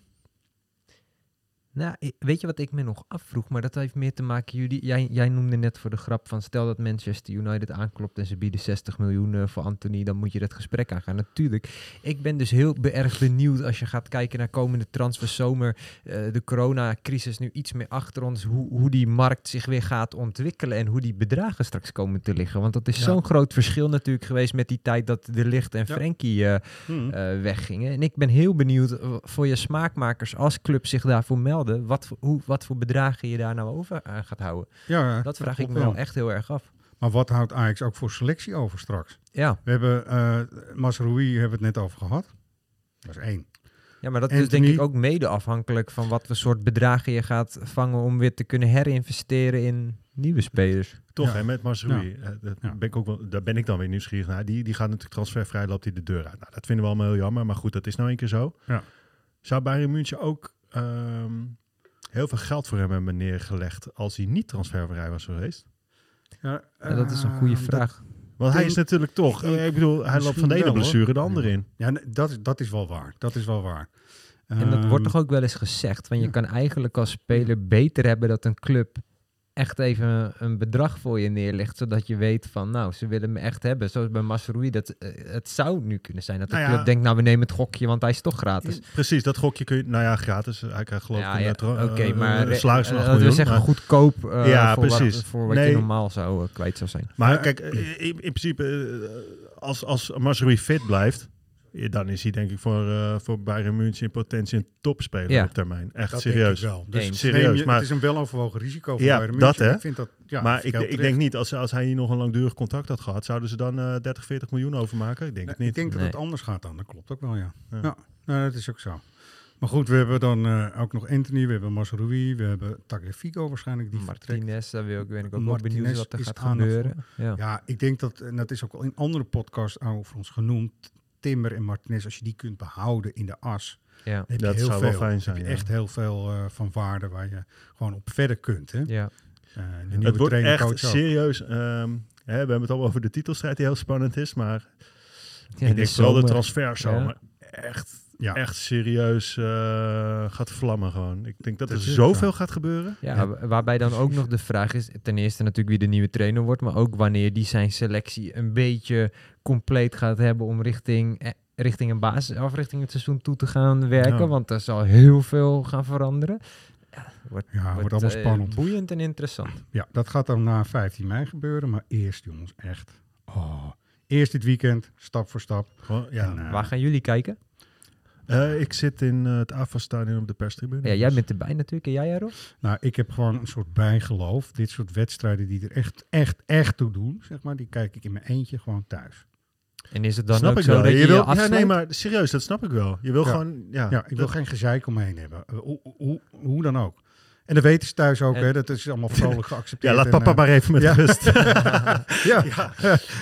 Nou, weet je wat ik me nog afvroeg? Maar dat heeft meer te maken, jullie, jij, jij noemde net voor de grap van stel dat Manchester United aanklopt en ze bieden 60 miljoen eh, voor Anthony, dan moet je dat gesprek aangaan. Natuurlijk, ik ben dus heel erg benieuwd als je gaat kijken naar komende transferzomer, eh de coronacrisis nu iets meer achter ons, hoe, hoe die markt zich weer gaat ontwikkelen en hoe die bedragen straks komen te liggen. Want dat is Ja. zo'n groot verschil natuurlijk geweest met die tijd dat De Licht en Ja. Frenkie eh, Hmm. weggingen. En ik ben heel benieuwd voor je smaakmakers als club zich daarvoor melden, wat voor, hoe, wat voor bedragen je daar nou over aan gaat houden. ja, Dat vraag ik me wel echt heel erg af. Maar wat houdt Ajax ook voor selectie over straks? Ja, We hebben uh, Masroui hebben we het net over gehad. Dat is één. ja maar dat is denk ik ook mede afhankelijk van wat voor soort bedragen je gaat vangen om weer te kunnen herinvesteren in nieuwe spelers. Toch, Ja. hè, met Mazraoui. eh, dat Ja. ben ik ook wel, daar ben ik dan weer nieuwsgierig naar. Die, die gaat natuurlijk transfervrij, loopt hij de deur uit. Nou, dat vinden we allemaal heel jammer, maar goed, dat is nou een keer zo. Ja. Zou Bayern München ook ehm, heel veel geld voor hem hebben neergelegd als hij niet transfervrij was geweest? Ja, Ja, dat is een eh, goede dat- vraag. Want hij is natuurlijk toch, eh, ik bedoel, hij loopt van de ene wel, blessure de andere in. Ja, nee, dat, is- dat is wel waar. Dat is wel waar. En dat wordt Ehm, toch ook wel eens gezegd, van je ja. kan eigenlijk als speler beter hebben dat een club echt even een bedrag voor je neerlegt, zodat je weet van, nou, ze willen me echt hebben. Zoals bij Masrui, dat eh, het zou nu kunnen zijn dat de Nou ja. club denkt, nou, we nemen het gokje, want hij is toch gratis. Precies, dat gokje kun je... Nou ja, gratis. Hij krijgt geloof ik Ja, ja, oké, eh, maar een eh, salaris van eh, 8 laten we miljoen, zeggen maar- goedkoop eh, ja, voor, precies. Wat, voor wat Nee. je normaal zou eh, kwijt zou zijn. Maar kijk, in, in principe, eh, als, als Mazraoui fit blijft, dan is hij denk ik voor, eh voor Bayern München in potentie een topspeler Ja. op termijn. Echt Dat serieus. denk ik wel. Dus serieus. je- maar, het is een weloverwogen risico voor ja, Bayern dat München. hè. Ik vind dat- ja, maar ik denk niet, als, als hij hier nog een langdurig contract had gehad, zouden ze dan eh 30, 40 miljoen overmaken? Ik denk het niet. Ik denk dat het anders gaat dan. Dat klopt ook wel, ja. Ja. Ja, nou, dat is ook zo. Maar goed, we hebben dan eh, ook nog Anthony, we hebben Masrui, we hebben Tagliafico waarschijnlijk. Die Martinez, daar wil ik, ben ik ook wel Martinez benieuwd wat er is gaat gebeuren. Ja. Ja. ik denk dat, en dat is ook al in andere podcasts over ons genoemd, Timber en Martinez, als je die kunt behouden in de as, Ja. dan heb je Dat heel zou veel, wel fijn heb zijn, je ja. echt heel veel eh, van waarde waar je gewoon op verder kunt. Hè? Ja. Eh, de nieuwe Het wordt echt serieus. ehm, hè, we hebben het al over de titelstrijd die heel spannend is, maar Ja, ik de denk vooral de zomer. transferzomer Ja. echt, Ja. echt serieus eh, gaat vlammen gewoon. Ik denk dat, Dat er zoveel zo. gaat gebeuren. Ja, wa- waarbij dan ook nog de vraag is, ten eerste natuurlijk wie de nieuwe trainer wordt, maar ook wanneer die zijn selectie een beetje compleet gaat hebben om richting, eh, richting een basis of richting het seizoen toe te gaan werken, Ja. want er zal heel veel gaan veranderen. Ja, wordt, Ja, wordt allemaal eh, spannend. boeiend en interessant. Ja, dat gaat dan na 15 mei gebeuren, maar eerst jongens, echt. Oh. Eerst dit weekend, stap voor stap. Ja. En, Waar gaan jullie kijken? Eh, ik zit in eh, het AFA-stadion op de perstribune. Ja, jij bent erbij natuurlijk en jij Jaro? Nou, ik heb gewoon een soort bijgeloof. Dit soort wedstrijden die er echt, echt, echt toe doen, zeg maar, die kijk ik in mijn eentje gewoon thuis. En is het dan snap ook ik zo wel. dat je, je je wil, ja, nee, maar serieus, dat snap ik wel. Je wil Ja. gewoon, ja, Ja, ik wil geen gezeik omheen hebben. Eh, Hoe, hoe, hoe dan ook. En dat weten ze thuis ook, En- hè. Dat is allemaal vrolijk [laughs] geaccepteerd. Ja, laat en, papa maar even met ja. rust. [laughs] ja. [laughs] ja.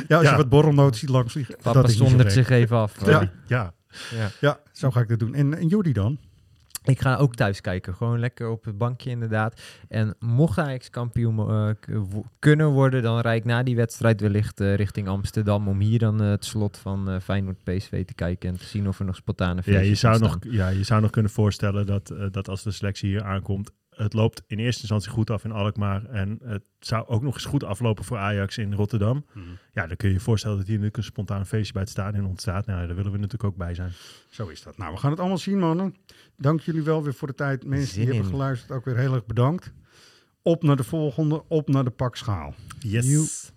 ja, als Ja. je wat borrelnoten ziet langs vliegen. Papa zondert zich even af. Ja. Ja. Ja. Zo ga ik dat doen. En, en Judy dan? Ik ga ook thuis kijken. Gewoon lekker op het bankje inderdaad. En mocht Ajax kampioen eh, kunnen worden, dan rijd ik na die wedstrijd wellicht eh, richting Amsterdam. Om hier dan eh, het slot van Feyenoord PSV te kijken en te zien of er nog spontane Ja, feestjes je zou, nog, ja, je zou nog kunnen voorstellen dat, dat als de selectie hier aankomt, het loopt in eerste instantie goed af in Alkmaar en het zou ook nog eens goed aflopen voor Ajax in Rotterdam. Mhm. Ja, dan kun je je voorstellen dat hier natuurlijk een spontaan feestje bij het stadion ontstaat. Nou, daar willen we natuurlijk ook bij zijn. Zo is dat. Nou, we gaan het allemaal zien, mannen. Dank jullie wel weer voor de tijd. Mensen Zin die hebben geluisterd, ook weer heel erg bedankt. Op naar de volgende, op naar de pakschaal. Yes.